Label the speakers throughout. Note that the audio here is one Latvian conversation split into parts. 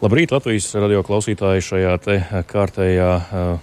Speaker 1: Labrīt, Latvijas radio klausītāji šajā te kārtējā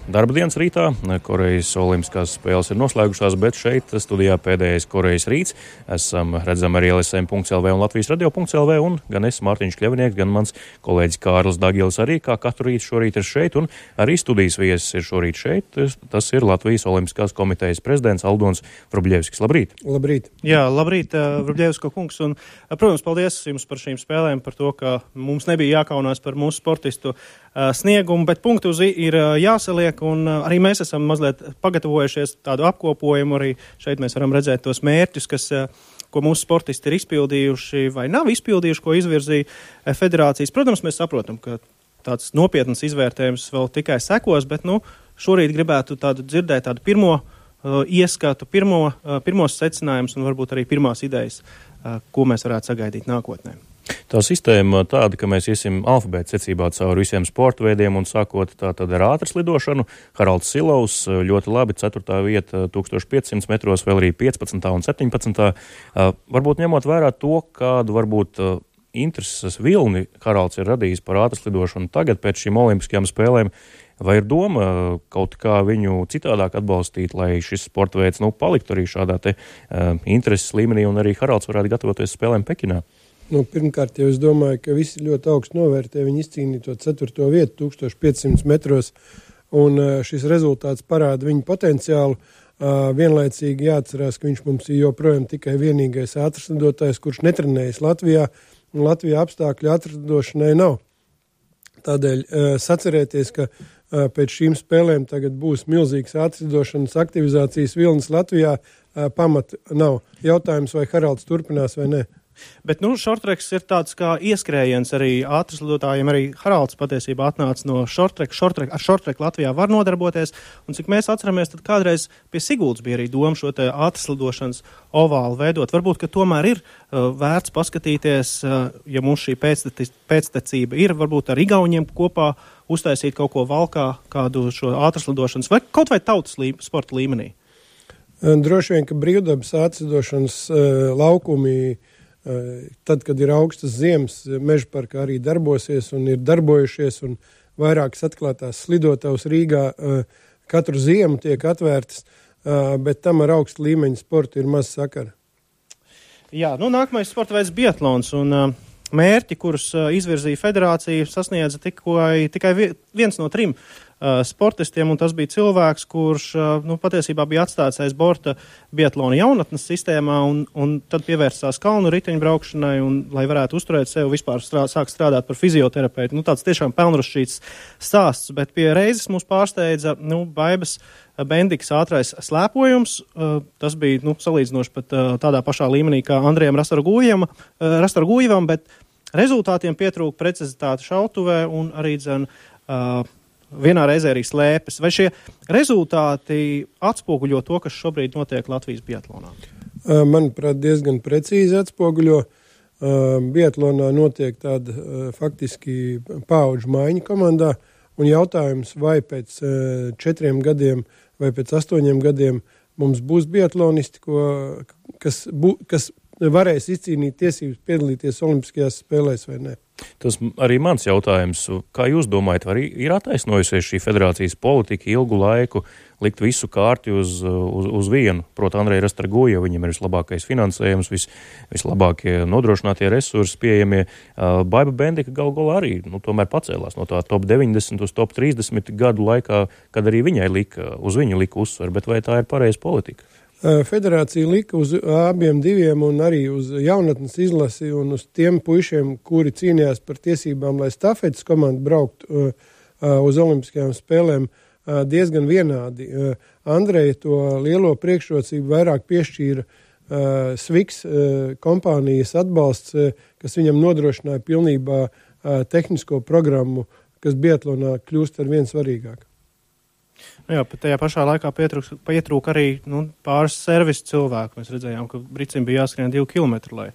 Speaker 1: darba dienas rītā. Korejas Olimpiskās spēles ir noslēgušās, bet šeit studijā pēdējais Korejas rīts. Esam redzami arī LSM.CLV un Latvijas radio.CLV un gan es, Mārtiņš Kļavinieks, gan mans kolēģis Kārlis Dagils arī kā katru rītu šorīt ir šeit un arī studijas viesis ir šorīt šeit. Tas ir Latvijas Olimpiskās komitejas prezidents Aldons Vrubļevskis. Labrīt!
Speaker 2: Labrīt!
Speaker 3: Jā, labrīt, Vrubļevska kungs! Un, protams, paldies jums par šīm spēlēm, par to, ka mums nebija jākaunās par mūsu sportistu sniegumu, bet punktu uz ir jāsaliek, un arī mēs esam mazliet pagatavojušies tādu apkopojumu. Arī šeit mēs varam redzēt tos mērķus, kas, ko mūsu sportisti ir izpildījuši vai nav izpildījuši, ko izvirzīja federācijas. Protams, mēs saprotam, ka tāds nopietns izvērtējums vēl tikai sekos, bet nu, šorīt gribētu tādu dzirdēt tādu pirmo uh, ieskatu, pirmo, uh, pirmos secinājumus un varbūt arī pirmās idejas, uh, ko mēs varētu sagaidīt nākotnē.
Speaker 1: Tā sistēma tāda, ka mēs iesim alfabēta secībā cauri visiem sporta veidiem un sākot tātad ar ātras lidošanu. Haralds Silovs ļoti labi 4. vieta 1500 metros, vēl arī 15. un 17. Varbūt ņemot vērā to, kādu varbūt intereses vilni Haralds ir radījis par ātras lidošanu tagad pēc šīm olimpiskajām spēlēm. Vai ir doma kaut kā viņu citādāk atbalstīt, lai šis sporta veids nu, paliktu arī šādā te, uh, intereses līmenī un arī Haralds varētu gatavoties spēlēm Pekinā?
Speaker 2: Nu, pirmkārt, jau es domāju, ka visi ļoti augstu novērtē viņa izcīnīto ceturto vietu 1500 metros, un šis rezultāts parāda viņa potenciālu. Vienlaicīgi jāatcerās, ka viņš mums ir joprojām tikai vienīgais ātrslidotājs, kurš netrenējas Latvijā, un Latvijā apstākļu ātrslidošanai nav. Tādēļ sacerēties, ka pēc šīm spēlēm tagad būs milzīgs ātrslidošanas aktivizācijas vilnis Latvijā, pamata nav. Jautājums, vai Haralds turpinās vai ne.
Speaker 3: Bet, nu, šortreks ir tāds kā ieskrējiens arī ātruslidotājiem. Arī Haralds patiesībā atnāca no šortreka. Šortrek, ar šortreku Latvijā var nodarboties. Un cik mēs atceramies, tad kādreiz pie Siguldas bija arī doma šo te ātruslidošanas ovālu veidot. Varbūt, ka tomēr ir uh, vērts paskatīties, uh, ja mums šī pēctecība ir, varbūt ar Igauniem kopā uztaisīt kaut ko valkā, kādu šo ātruslidošanas vai kaut vai tautas lī, sporta līmenī.
Speaker 2: Droši vien, ka brīvdabas ātruslidošanas uh, laukumi uh, Tad, kad ir augstas ziemas, meža parkā arī darbosies un ir darbojušies, un vairākas atklātās slidotavas Rīgā katru ziemu tiek atvērtas, bet tam ar augstu līmeņu sportu ir maz sakara.
Speaker 3: Jā, nu, nākamais sporta veids - biatlons. Un, uh, mērķi, kurus izvirzīja federācija, sasniedza tikai, tikai viens no trim sportistiem, un tas bija cilvēks, kurš nu, patiesībā bija atstāts aiz borta Biatlona jaunatnes sistēmā, un, un tad pievērsās kalnu riteņbraukšanai, un, lai varētu uzturēt sevi, vispār strā, sāk strādāt par fizioterapeitu. Nu, tāds tiešām pelnrašķīts stāsts, bet pie reizes mūs pārsteidza nu, Baibas Bendiks ātrais slēpojums. Tas bija nu, salīdzinoši pat tādā pašā līmenī kā Andrijam Rastargūjevam, bet rezultātiem pietrūka precizitāte šautuvē un arī uh, vienā reizē arī slēpes. Vai šie rezultāti atspoguļo to, kas šobrīd notiek Latvijas biatlonā?
Speaker 2: Manuprāt, diezgan precīzi atspoguļo. Biatlonā notiek tāda faktiski paudžu maiņa komandā, un jautājums, vai pēc četriem gadiem vai pēc astoņiem gadiem mums būs biatlonisti, ko, kas, bu, kas varēs izcīnīt tiesības piedalīties Olimpiskajās spēlēs vai ne.
Speaker 1: Tas arī mans jautājums. Kā jūs domājat, vai ir attaisnojusies šī federācijas politika ilgu laiku likt visu kārti uz, uz, uz vienu? Protams, Andrei Rastargoja, viņam ir vislabākais finansējums, vis, vislabākie nodrošinātie resursi pieejamie. Baiba Bendika gal galā arī nu, pacēlās no tā top 90 uz top 30 gadu laikā, kad arī viņai lika, uz viņu lika uzsver, bet vai tā ir pareiza politika?
Speaker 2: Federācija lika uz abiem diviem un arī uz jaunatnes izlasi un uz tiem puišiem, kuri cīnījās par tiesībām, lai stafetes komanda brauktu uz Olimpiskajām spēlēm diezgan vienādi. Andreja to lielo priekšrocību vairāk piešķīra Sviks kompānijas atbalsts, kas viņam nodrošināja pilnībā tehnisko programmu, kas Bietlonā kļūst ar vien svarīgāk.
Speaker 3: Jā, bet tajā pašā laikā pietrūk, pietrūk arī nu, pāris servisu cilvēku. Mēs redzējām, ka Brīsīm bija jāskrien divi kilometri, lai,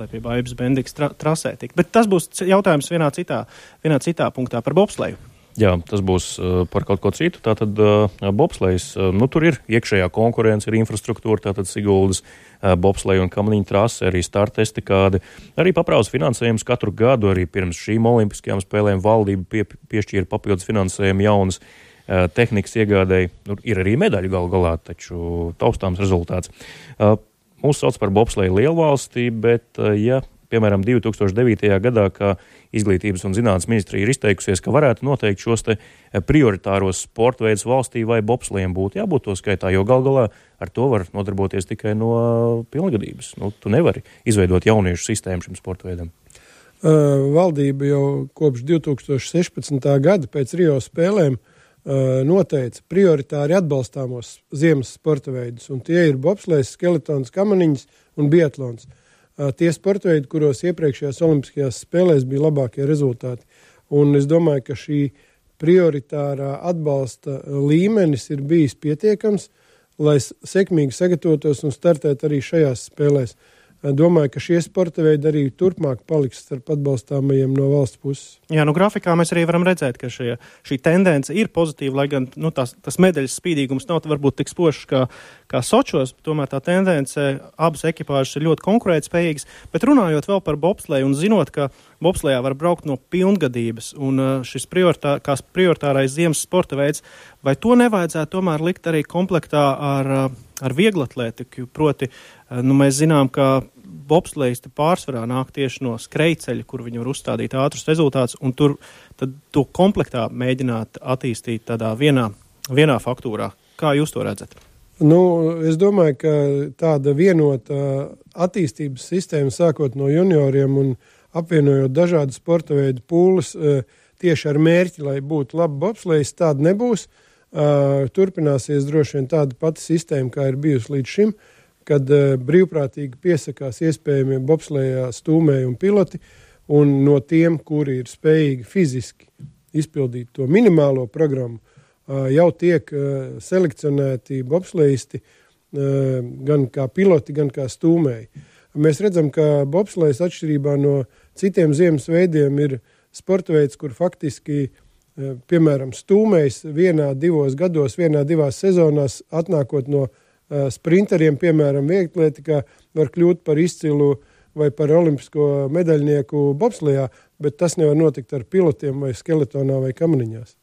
Speaker 3: lai pie Bābijas Bendikas tra, trasē tiktu. Bet tas būs jautājums vienā citā, vienā citā punktā par bobsleju.
Speaker 1: Jā, tas būs uh, par kaut ko citu. Tātad uh, bobslējas, uh, nu tur ir iekšējā konkurence, ir infrastruktūra, tātad Siguldas uh, bobslēja un kamaniņa trase, arī startesti kādi. Arī paprāvas finansējums katru gadu, arī pirms šīm olimpiskajām spēlēm valdība pie, piešķīra papildus finansējumu jaunas uh, tehnikas iegādēji. Nu, ir arī medaļu gal galā, taču taustāms rezultāts. Mūs sauc par bobslēju lielvalstī, bet, ja piemēram, 2009. gadā, kā izglītības un zinātnes ministrija ir izteikusies, ka varētu noteikt šos prioritāros sporta veidus valstī vai bobsliem būtu jābūt to skaitā, jo gal galā ar to var nodarboties tikai no pilngadības. Nu, tu nevari izveidot jauniešu sistēmu šim sporta veidam.
Speaker 2: Uh, valdība jau kopš 2016. gada pēc Rio spēlēm uh, noteica prioritāri atbalstāmos ziemas sporta veidus, un tie ir bobslēs, skeletons, kamaniņas un biatlons. Uh, tie sporta veidi, kuros iepriekšējās Olimpiskajās spēlēs bija labākie rezultāti. Un es domāju, ka šī prioritārā atbalsta līmenis ir bijis pietiekams, lai sekmīgi sagatavotos un startētu arī šajās spēlēs. Uh, domāju, ka šie sporta veidi arī turpmāk paliks starp atbalstāmajiem no valsts puses.
Speaker 3: Jā, nu grafikā mēs arī varam redzēt, ka šie, šī tendence ir pozitīva, lai gan nu, tās, tas medaļas spīdīgums nav varbūt tik spožs kā, kā Sočos, tomēr tā tendence abas ekipāžas ir ļoti konkurētspējīgas, bet runājot vēl par bobsleju un zinot, ka bobslejā var braukt no pilngadības un šis prioritā, prioritārais ziemas sporta veids, vai to nevajadzētu tomēr likt arī komplektā ar, ar vieglatlētiku, proti, nu, mēs zinām, ka bobslēgs pārsvarā nāk tieši no skrejceļa, kur viņi var uzstādīt ātrus rezultātus, un tur to komplektā mēģināt attīstīt tādā vienā, vienā faktūrā. Kā jūs to redzat?
Speaker 2: Nu, es domāju, ka tāda vienota attīstības sistēma, sākot no junioriem un apvienojot dažādu sporta veidu pūles, eh, tieši ar mērķi, lai būtu laba bobslēgs, tāda nebūs. Eh, turpināsies droši vien tāda pati sistēma, kā ir bijusi līdz šim. Uh, kad uh, brīvprātīgi piesakās iespējamie bobslējā stūmēji un piloti, un no tiem, kuri ir spējīgi fiziski izpildīt to minimālo programmu, uh, jau tiek uh, selekcionēti bobslējisti uh, gan kā piloti, gan kā stūmēji. Mēs redzam, ka bobslējas atšķirībā no citiem ziemas veidiem ir sporta veids, kur faktiski piemēram, stūmējs vienā, divos gados, vienā, divās sezonās, atnākot no sprinteriem, piemēram, vieglietikā, var kļūt par izcilu vai par olimpisko medaļnieku bobslijā, bet tas nevar notikt ar pilotiem vai skeletonā vai kamaniņās.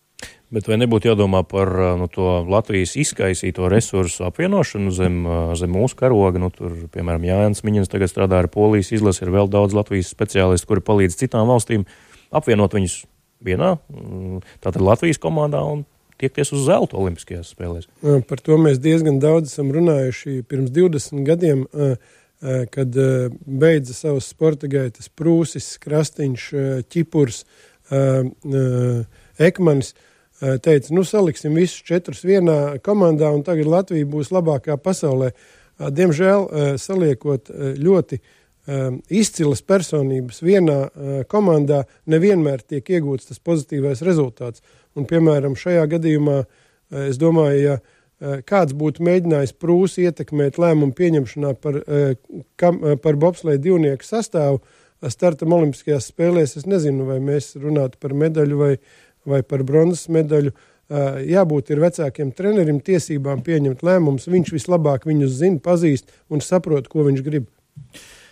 Speaker 1: Bet vai nebūtu jādomā par eh, nu, to Latvijas izkaisīto resursu apvienošanu zem, eh, zem mūsu karoga? Nu, tur, piemēram, Jānis Miņins tagad strādā ar polijas izlasi, ir vēl daudz Latvijas speciālistu, kuri palīdz citām valstīm apvienot viņus vienā, mm, tātad Latvijas komandā un tiekties uz zelta Olimpiskajās spēlēs.
Speaker 2: Par to mēs diezgan daudz esam runājuši pirms 20 gadiem, kad beidza savus sporta gaitas Prūsis, Krastīņš, Čipurs, Ekmanis. Teica, nu saliksim visus četrus vienā komandā, un tagad Latvija būs labākā pasaulē. Diemžēl saliekot ļoti izcilas personības vienā komandā, nevienmēr tiek iegūts tas pozitīvais rezultāts. Un, piemēram, šajā gadījumā eh, es domāju, ja eh, kāds būtu mēģinājis prūsi ietekmēt lēmumu pieņemšanā par, eh, kam, par bobsleju divnieku sastāvu startam Olimpiskajās spēlēs, es nezinu, vai mēs runātu par medaļu vai, vai par bronzas medaļu. Jābūt ir vecākiem trenerim tiesībām pieņemt lēmumus. Viņš vislabāk viņus zina, pazīst un saprot, ko viņš grib.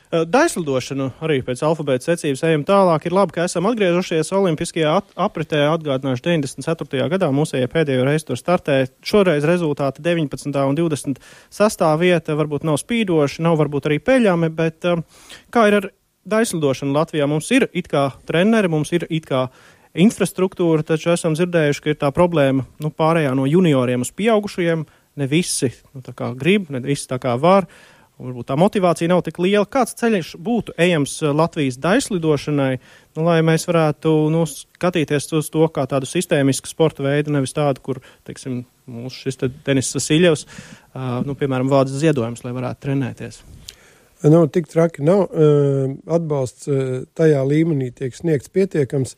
Speaker 3: Daislidošanu arī pēc alfabēta secības ejam tālāk. Ir labi, ka esam atgriezušies Olimpiskajā at apritē. Atgādināšu, 94. gadā mūsējie pēdējo reizi tur startēja. Šoreiz rezultāti 19. un 26. vieta varbūt nav spīdoši, nav varbūt arī peļami, bet um, kā ir ar daislidošanu Latvijā? Mums ir it kā treneri, mums ir it kā infrastruktūra, taču esam dzirdējuši, ka ir tā problēma nu, pārējā no junioriem uz pieaugušajiem. Ne visi nu, grib, ne visi tā kā var. Uh, Varbūt tā motivācija nav tik liela. Kāds ceļš būtu ejams eh, Latvijas daislidošanai, nu, lai mēs varētu nu, skatīties uz to kā tādu sistēmisku sporta veidu, nevis tādu, kur, teiksim, mūsu šis te Denis Sasiļevs, uh, nu, piemēram, vāc ziedojums, lai varētu trenēties?
Speaker 2: Nu, tik traki nav. Uh, atbalsts uh, tajā līmenī tiek sniegts pietiekams,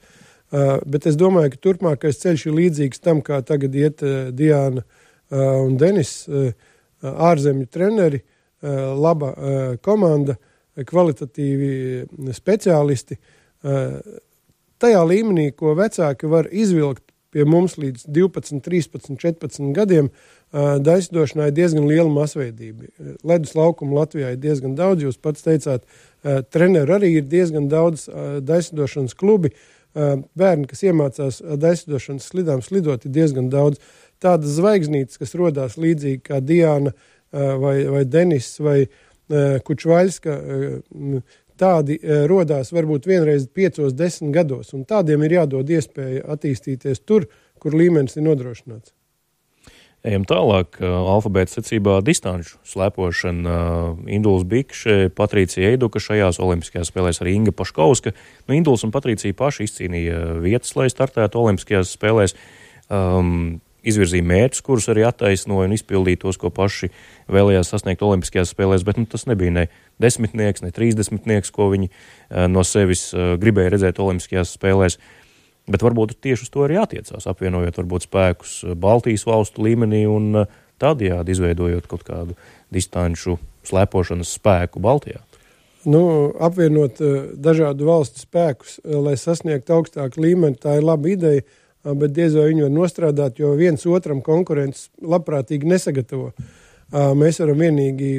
Speaker 2: bet es domāju, ka turpmākais ceļš ir līdzīgs tam, kā tagad iet Diana un Denis, ārzemju treneri. Uh, Eh, laba eh, komanda, kvalitatīvi speciālisti. Eh, tajā līmenī, ko vecāki var izvilkt pie mums līdz 12, 13, 14 gadiem daisdošanā ir diezgan liela masveidība. Ledus laukuma Latvijā ir diezgan daudz, jūs pats teicāt, treneru arī ir diezgan daudz daisdošanas klubi. Bērni, kas iemācās daisdošanas slidām slidot, ir diezgan daudz. Tādas zvaigznītes, kas rodās līdzīgi kā Diana vai, vai Denis vai Kučvaļska, tādi rodās varbūt vienreiz piecos, desmit gados, un tādiem ir jādod iespēja attīstīties tur, kur līmenis ir nodrošināts.
Speaker 1: Ejam tālāk. Alfabēta secībā distanču slēpošana. Induls Bikše, Patricija Eiduka šajās olimpiskajās spēlēs arī Inga Paškauska. Nu, Induls un Patricija paši izcīnīja vietas, lai startētu olimpiskajās spēlēs. Um, izvirzīja mērķus, kurus arī attaisnoja un izpildīja tos, ko paši vēlējās sasniegt Olimpiskajās spēlēs. Bet nu, tas nebija ne desmitnieks, ne trīsdesmitnieks, ko viņi uh, no sevis uh, gribēja redzēt Olimpiskajās spēlēs. Bet varbūt tieši uz to arī jātiecās, apvienojot varbūt spēkus eh, Baltijas valstu līmenī un eh, tādējādi izveidojot kaut kādu distanču slēpošanas spēku Baltijā.
Speaker 2: Nu, apvienot dažādu valstu spēkus, lai sasniegtu augstāku līmeni, tā ir laba ideja, bet diez vai viņi var nostrādāt, jo viens otram konkurents labprātīgi nesagatavo. Mēs varam vienīgi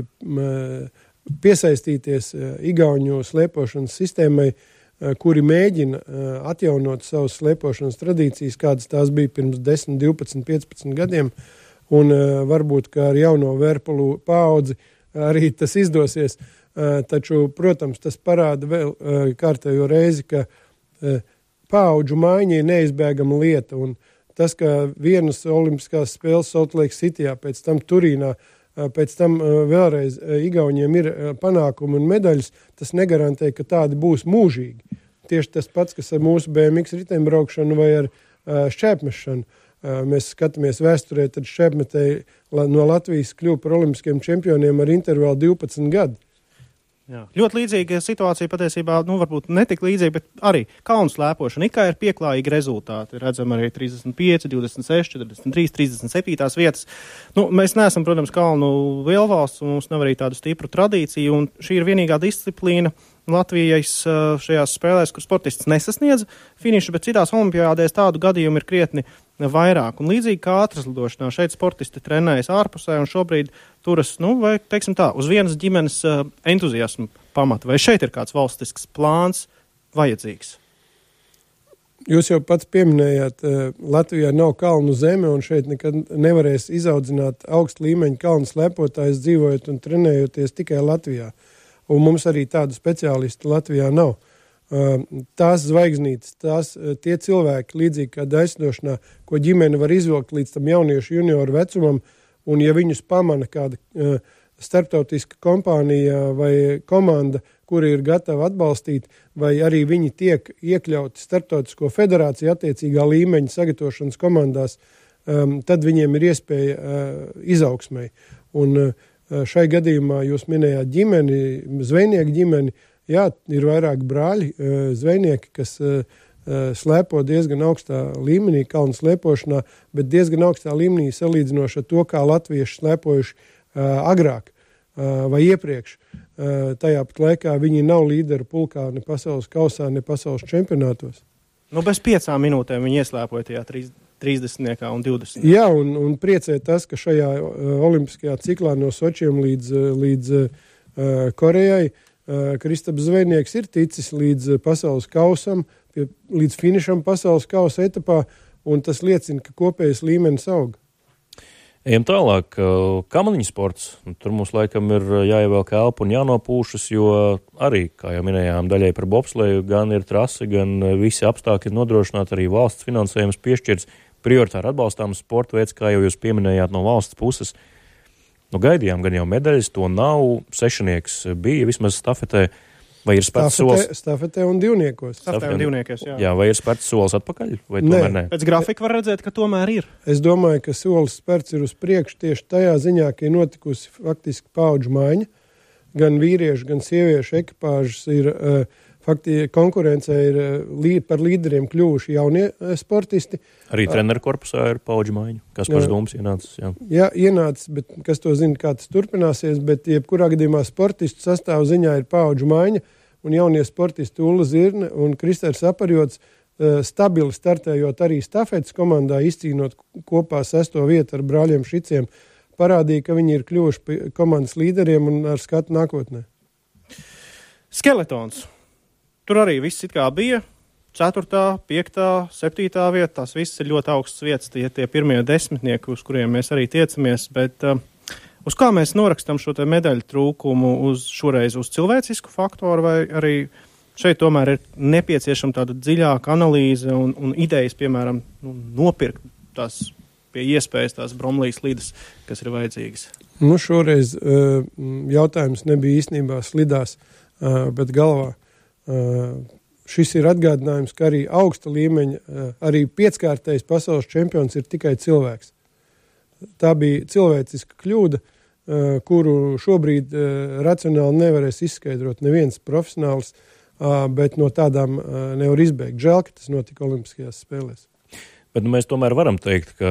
Speaker 2: piesaistīties Igauņu slēpošanas sistēmai, Eh, kuri mēģina eh, atjaunot savas slēpošanas tradīcijas, kādas tās bija pirms 10, 12, 15 gadiem. Un eh, varbūt ar jauno vērpalu paudzi arī tas izdosies. Taču, protams, tas parāda vēl kārtējo reizi, ka paudžu maiņa ir neizbēgama lieta. Un tas, ka vienas Olimpiskās spēles Saltlake Cityā, pēc tam Turīnā, pēc tam vēlreiz Igauniem ir panākumi un medaļas, tas negarantē, ka tādi būs mūžīgi. Tieši tas pats, kas ar mūsu BMX riteņbraukšanu vai ar šķēpmešanu. Mēs skatāmies vēsturē, tad šķēpmetēji no Latvijas kļuva par olimpiskiem čempioniem ar intervālu 12 gadu.
Speaker 3: Jā. Ļoti līdzīga situācija patiesībā, nu, varbūt ne tik līdzīga, bet arī kalnu slēpošana. Ikā ir pieklājīgi rezultāti. Redzam arī 35, 26, 43, 37 vietas. Nu, mēs neesam, protams, kalnu lielvalsts, un mums nav arī tādu stipru tradīciju, un šī ir vienīgā disciplīna Latvijas šajās spēlēs, kur sportists nesasniedz finišu, bet citās olimpiādēs tādu gadījumu ir krietni vairāk. Un līdzīgi kā ātraslidošanā, šeit sportisti trenējas ārpusē un šobrīd turas, nu, vai, teiksim tā, uz vienas ģimenes uh, entuziasmu pamata. Vai šeit ir kāds valstisks plāns vajadzīgs?
Speaker 2: Jūs jau pats pieminējāt, uh, Latvijā nav kalnu zeme, un šeit nekad nevarēs izaudzināt augstu līmeņu kalnu slēpotājus, dzīvojot un trenējoties tikai Latvijā. Un mums arī tādu speciālistu Latvijā nav. Uh, tās zvaigznītes, tās uh, tie cilvēki, līdzīgi kā daisnošanā, ko ģimene var izvilkt līdz tam jauniešu junioru vecumam, un ja viņus pamana kāda uh, starptautiska kompānija vai komanda, kuri ir gatavi atbalstīt, vai arī viņi tiek iekļauti starptautisko federāciju attiecīgā līmeņa sagatavošanas komandās, um, tad viņiem ir iespēja uh, izaugsmai. Un uh, šai gadījumā jūs minējāt ģimeni, zvejnieku ģimeni, Jā, ir vairāk brāļi, zvejnieki, kas slēpo diezgan augstā līmenī, kalnu slēpošanā, bet diezgan augstā līmenī salīdzinoši ar to, kā latvieši slēpojuši agrāk vai iepriekš. Tajā pat laikā viņi nav līderi pulkā ne pasaules kausā, ne pasaules čempionātos.
Speaker 3: Nu, bez piecām minūtēm viņi ieslēpoja tajā 30. un 20.
Speaker 2: Jā, un, un priecē tas, ka šajā olimpiskajā ciklā no Sočiem līdz, līdz uh, Korejai uh, Eh, Kristaps Zvejnieks ir ticis līdz eh, pasaules kausam, pie, līdz finišam pasaules kausa etapā, un tas liecina, ka kopējais līmenis aug.
Speaker 1: Ejam tālāk. Eh, kamaniņu sports. Tur mums laikam ir jāievelk elpa un jānopūšas, jo arī, kā jau minējām, daļai par bobsleju gan ir trase, gan visi apstākļi nodrošināti, arī valsts finansējums piešķirts. Prioritāri atbalstāms sporta veids, kā jau jūs pieminējāt no valsts puses. Nu, gaidījām gan jau medaļas, to nav. Sešnieks bija vismaz stafetē. Vai ir spērts solis?
Speaker 2: Stafetē un divniekos.
Speaker 3: Stafetē un divniekos, jā.
Speaker 1: jā. Vai ir spērts solis atpakaļ? Vai nē. tomēr nē?
Speaker 3: Pēc grafika var redzēt, ka tomēr ir.
Speaker 2: Es domāju, ka solis spērts ir uz priekšu tieši tajā ziņā, ka ir notikusi faktiski paudžu maiņa. Gan vīriešu, gan sieviešu ekipāžas ir uh, faktiski konkurencē ir eh, lī, par līderiem kļuvuši jaunie eh, sportisti.
Speaker 1: Arī treneru korpusā ir paudžu maiņa, kas par Dūmus ienācis. Jā.
Speaker 2: jā, ienācis, bet kas to zina, kā tas turpināsies, bet jebkurā gadījumā sportistu sastāvu ziņā ir paudžu maiņa, un jaunie sportisti Ulla Zirne un Kristers Aparjots stabili startējot arī stafetes komandā, izcīnot kopā sesto vietu ar brāļiem Šiciem, parādīja, ka viņi ir kļuvuši komandas līderiem un ar skatu nākotnē.
Speaker 3: Skeletons. Tur arī viss it kā bija. 4, 5, 7 vieta. Tās visas ir ļoti augstas vietas, tie, tie pirmie desmitnieki, uz kuriem mēs arī tiecamies. Bet, uh, uz kā mēs norakstam šo medaļu trūkumu? Uz šoreiz uz cilvēcisku faktoru vai arī šeit tomēr ir nepieciešama tāda dziļāka analīze un, un idejas, piemēram, nu, nopirkt tās pie iespējas tās bromlīs lidas, kas ir vajadzīgas?
Speaker 2: Nu, šoreiz uh, jautājums nebija īstenībā slidās, uh, bet galvā. Šis ir atgādinājums, ka arī augsta līmeņa, arī pieckārtais pasaules čempions ir tikai cilvēks. Tā bija cilvēciska kļūda, kuru šobrīd racionāli nevarēs izskaidrot neviens profesionāls, bet no tādām nevar izbeigt. Žēl, ka tas notika Olimpiskajās spēlēs.
Speaker 1: Bet nu, mēs tomēr varam teikt, ka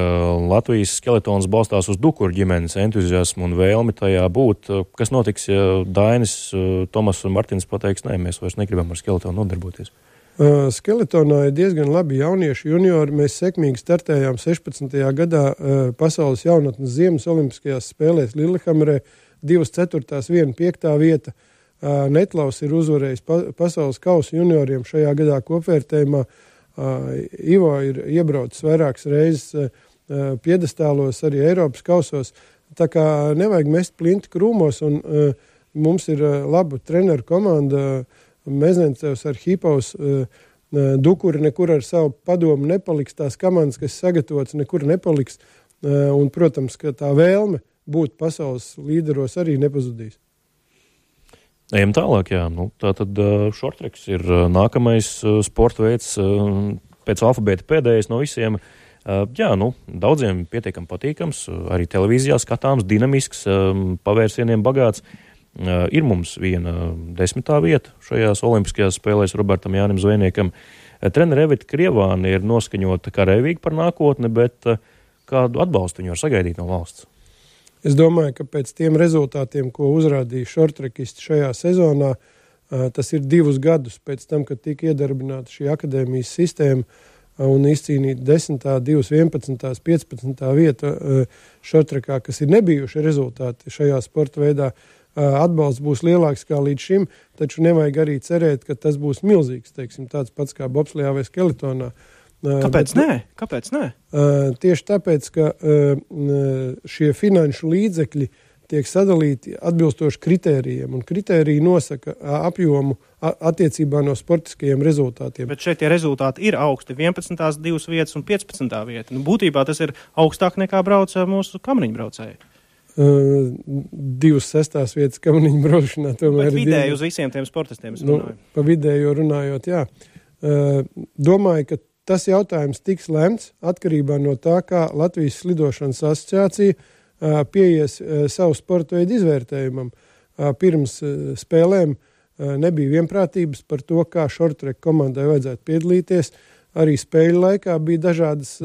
Speaker 1: Latvijas skeletons balstās uz dukuru ģimenes entuziasmu un vēlmi tajā būt. Kas notiks, ja Dainis, Tomas un Martins pateiks, nē, mēs vairs negribam ar skeletonu nodarboties?
Speaker 2: Uh, skeletonā ir diezgan labi jaunieši juniori. Mēs sekmīgi startējām 16. gadā uh, Pasaules jaunatnes ziemas olimpiskajās spēlēs Lillehammerē. Divas ceturtās, viena piektā vieta. Netlaus ir uzvarējis pa pasaules kausu junioriem šajā gadā kopvērtējumā. Uh, Ivo ir iebraucis vairākas reizes piedestālos, arī Eiropas kausos. Tā kā nevajag mest plinti krūmos, un mums ir laba treneru komanda. Mezencevs ar Hipaus Dukuri nekur ar savu padomu nepaliks. Tās komandas, kas sagatavotas, nekur nepaliks. Un, protams, ka tā vēlme būt pasaules līderos arī nepazudīs.
Speaker 1: Ejam tālāk, jā. Nu, tā tad šortreks ir nākamais sporta veids pēc alfabēta pēdējais no visiem. Jā, nu, daudziem pietiekami patīkams, arī televīzijā skatāms, dinamisks, pavērsieniem bagāts. Ir mums viena desmitā vieta šajās olimpiskajās spēlēs Robertam Jānim Zvejniekam. Treneris Evita Krievāna ir noskaņota karavīgi par nākotni, bet kādu atbalstu viņi var sagaidīt no valsts?
Speaker 2: Es domāju, ka pēc tiem rezultātiem, ko uzrādīja šortrekisti šajā sezonā, tas ir divus gadus pēc tam, kad tika iedarbināta šī akadēmijas sistēma un izcīnīta 10, 2, 11, 15 vieta šortrekā, kas ir nebijuši rezultāti šajā sporta veidā. Atbalsts būs lielāks kā līdz šim, taču nevajag arī cerēt, ka tas būs milzīgs, teiksim, tāds pats kā bobslijā vai skeletonā. Uh,
Speaker 3: Kāpēc bet, nē? Kāpēc nē?
Speaker 2: Tieši tāpēc, ka šie finanšu līdzekļi tiek sadalīti atbilstoši kritērijiem, un kritēriji nosaka apjomu attiecībā no sportiskajiem rezultātiem.
Speaker 3: Bet šeit tie rezultāti ir augsti - 11, 2 vietas un 15 vieta. Nu, būtībā tas ir augstāk nekā brauca mūsu kamriņu braucēji.
Speaker 2: Uh, divas sestās vietas kamriņu braukšanā.
Speaker 3: Tomēr ir vidēji uz visiem tiem sportistiem. Nu,
Speaker 2: pa vidēju runājot, jā. Uh, domāju, ka Tas jautājums tiks lemts atkarībā no tā, kā Latvijas slidošanas asociācija pieies savu sporta veidu izvērtējumam. Pirms spēlēm nebija vienprātības par to, kā šortreka komandai vajadzētu piedalīties. Arī spēļu laikā bija dažādas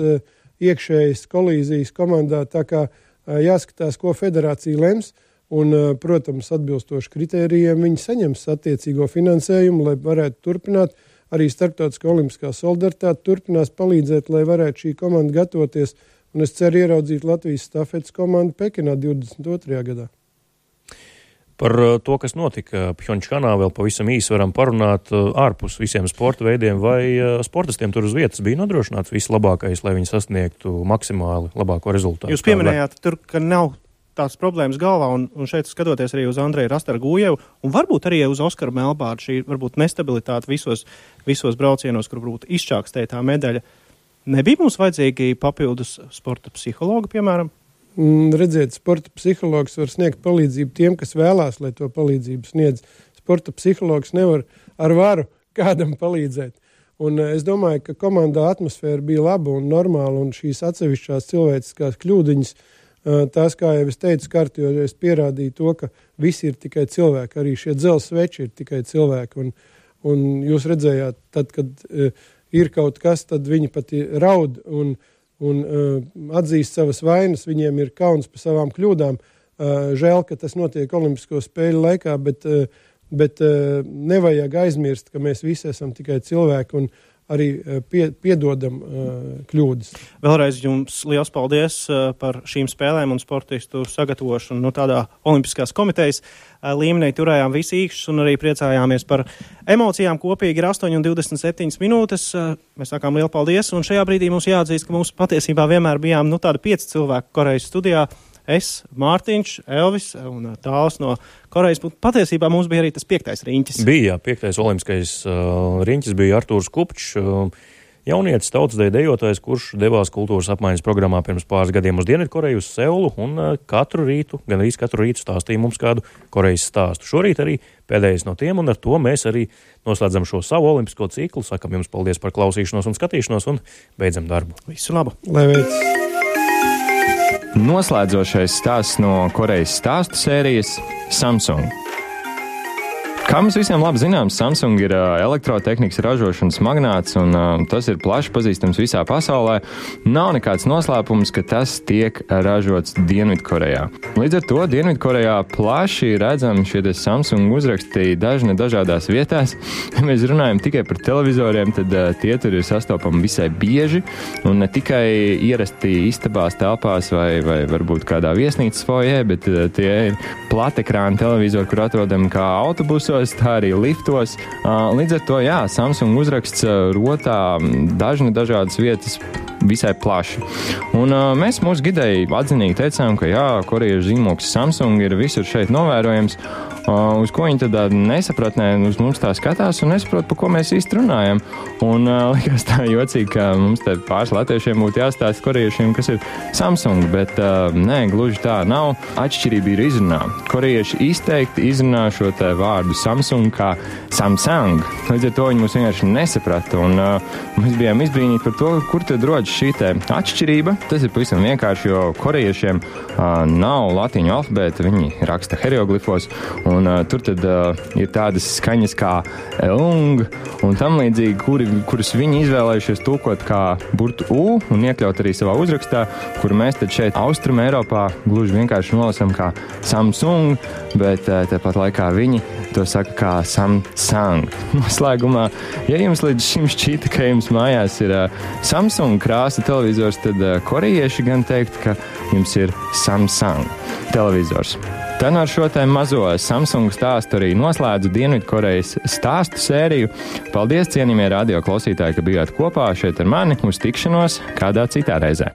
Speaker 2: iekšējas kolīzijas komandā, tā kā jāskatās, ko federācija lems. Un, protams, atbilstoši kritērijiem viņi saņems attiecīgo finansējumu, lai varētu turpināt uh, arī Startautiskā olimpiskā solidaritāte turpinās palīdzēt, lai varētu šī komanda gatavoties. Un es ceru ieraudzīt Latvijas stafetes komandu Pekinā 22. gadā.
Speaker 1: Par uh, to, kas notika Pjončānā, vēl pavisam īsi varam parunāt uh, ārpus visiem sporta veidiem, vai uh, sportistiem tur uz vietas bija nodrošināts vislabākais, lai viņi sasniegtu maksimāli labāko rezultātu.
Speaker 3: Jūs pieminējāt, tur, ka nav tās problēmas galvā, un, un šeit skatoties arī uz Andreju Rastargūjevu, un varbūt arī uz Oskaru Melbārdu, šī varbūt nestabilitāte visos, visos braucienos, kur būtu izčākstē tā medaļa. Nebija mums vajadzīgi papildus sporta psihologi, piemēram?
Speaker 2: Mm, redziet, sporta psihologs var sniegt palīdzību tiem, kas vēlās, lai to palīdzību sniedz. Sporta psihologs nevar ar varu kādam palīdzēt. Un es domāju, ka komandā atmosfēra bija laba un normāla, un šīs atsevišķās cilvēciskās kļūdiņas uh, tās, kā jau es teicu, kārtījos pierādīja to, ka visi ir tikai cilvēki. Arī šie dzelzceļa sveči ir tikai cilvēki. Un, un jūs redzējāt, tad, kad ir kaut kas, tad viņi pat raud un, un atzīst savas vainas. Viņiem ir kauns par savām kļūdām. Žēl, ka tas notiek Olimpisko spēļu laikā, bet, bet nevajag aizmirst, ka mēs visi esam tikai cilvēki. Un, arī pie, piedodam kļūdas.
Speaker 3: Vēlreiz jums liels paldies par šīm spēlēm un sportistu sagatavošanu no tādā Olimpiskās komitejas līmenī. Turējām visi īkšķus un arī priecājāmies par emocijām. Kopīgi ir 8,27 minūtes. Mēs sakām lielu paldies, un šajā brīdī mums jāatzīst, ka mums patiesībā vienmēr bijām nu, tādi pieci cilvēki Korejas studijā es, Mārtiņš, Elvis un tāls no Korejas. Patiesībā mums bija arī tas piektais riņķis.
Speaker 1: Bija, jā, piektais olimpiskais uh, riņķis bija Artūrs Kupčs. Uh, Jaunietis tautsdeja dejotājs, kurš devās kultūras apmaiņas programmā pirms pāris gadiem uz Dienvidkoreju, uz Seulu, un uh, katru rītu, gan arī katru rītu stāstīja mums kādu Korejas stāstu. Šorīt arī pēdējais no tiem, un ar to mēs arī noslēdzam šo savu olimpisko ciklu. Sakam jums paldies par klausīšanos un skatīšanos, un beidzam darbu.
Speaker 3: Visu labu!
Speaker 2: Lai veids!
Speaker 4: Noslēdzošais stāsts no Korejas stāstu sērijas Samsung. Kā mums visiem labi zināms, Samsung ir elektrotehnikas ražošanas magnāts, un tas ir plaši pazīstams visā pasaulē. Nav nekāds noslēpums, ka tas tiek ražots Dienvidkorejā. Līdz ar to Dienvidkorejā plaši redzami šie Samsung uzraksti dažne dažādās vietās. Ja mēs runājam tikai par televizoriem, tad tie tur ir sastopami visai bieži, un ne tikai ierasti istabās, telpās vai, vai varbūt kādā viesnīcas fojē, bet tie ir platekrāna televizori, kur atrodam kā autobusos visos, tā arī liftos. Līdz ar to, jā, Samsung uzraksts rotā dažni dažādas vietas visai plaši. Un, uh, mēs mūsu gidēji atzinīgi teicām, ka jā, korejiešu zīmoks Samsung ir visur šeit novērojams. Uz ko viņi uh, nesapratnē, uz mums tā skatās un nesaprot, par ko mēs īsti runājam. Un likās tā jocīgi, ka mums te pāris latviešiem būtu jāstāsta korejiešiem, kas ir Samsung, bet nē, gluži tā nav. Atšķirība ir izrunā. Korejieši izteikti izrunā šo vārdu Samsung kā Samsung. Līdz ar to viņi mūs vienkārši nesaprata. Un mēs bijām izbrīnīti par to, kur tad rodas šī atšķirība. Tas ir pavisam vienkārši, jo korejiešiem uh, nav latīņu alfabēta, viņi raksta hieroglifos, un uh, tur tad uh, ir tādas skaņas kā ung un tam līdzīgi, kuri, kurus viņi izvēlējušies tūkot kā burtu U un iekļaut arī savā uzrakstā, kuru mēs šeit Austrum Eiropā gluži vienkārši nolasam kā Samsung, bet uh, tāpat laikā viņi to saka kā Samsung. Noslēgumā, ja jums līdz šim šķita, ka jums mājās ir uh, Samsung krāsa televizors, tad uh, korejieši gan teikt, ka jums ir Samsung televizors. Tad ar šo te mazo Samsung stāstu arī noslēdzu Dienvidkorejas stāstu sēriju. Paldies, cienījamie radio klausītāji, ka bijāt kopā šeit ar mani uz tikšanos kādā citā reizē.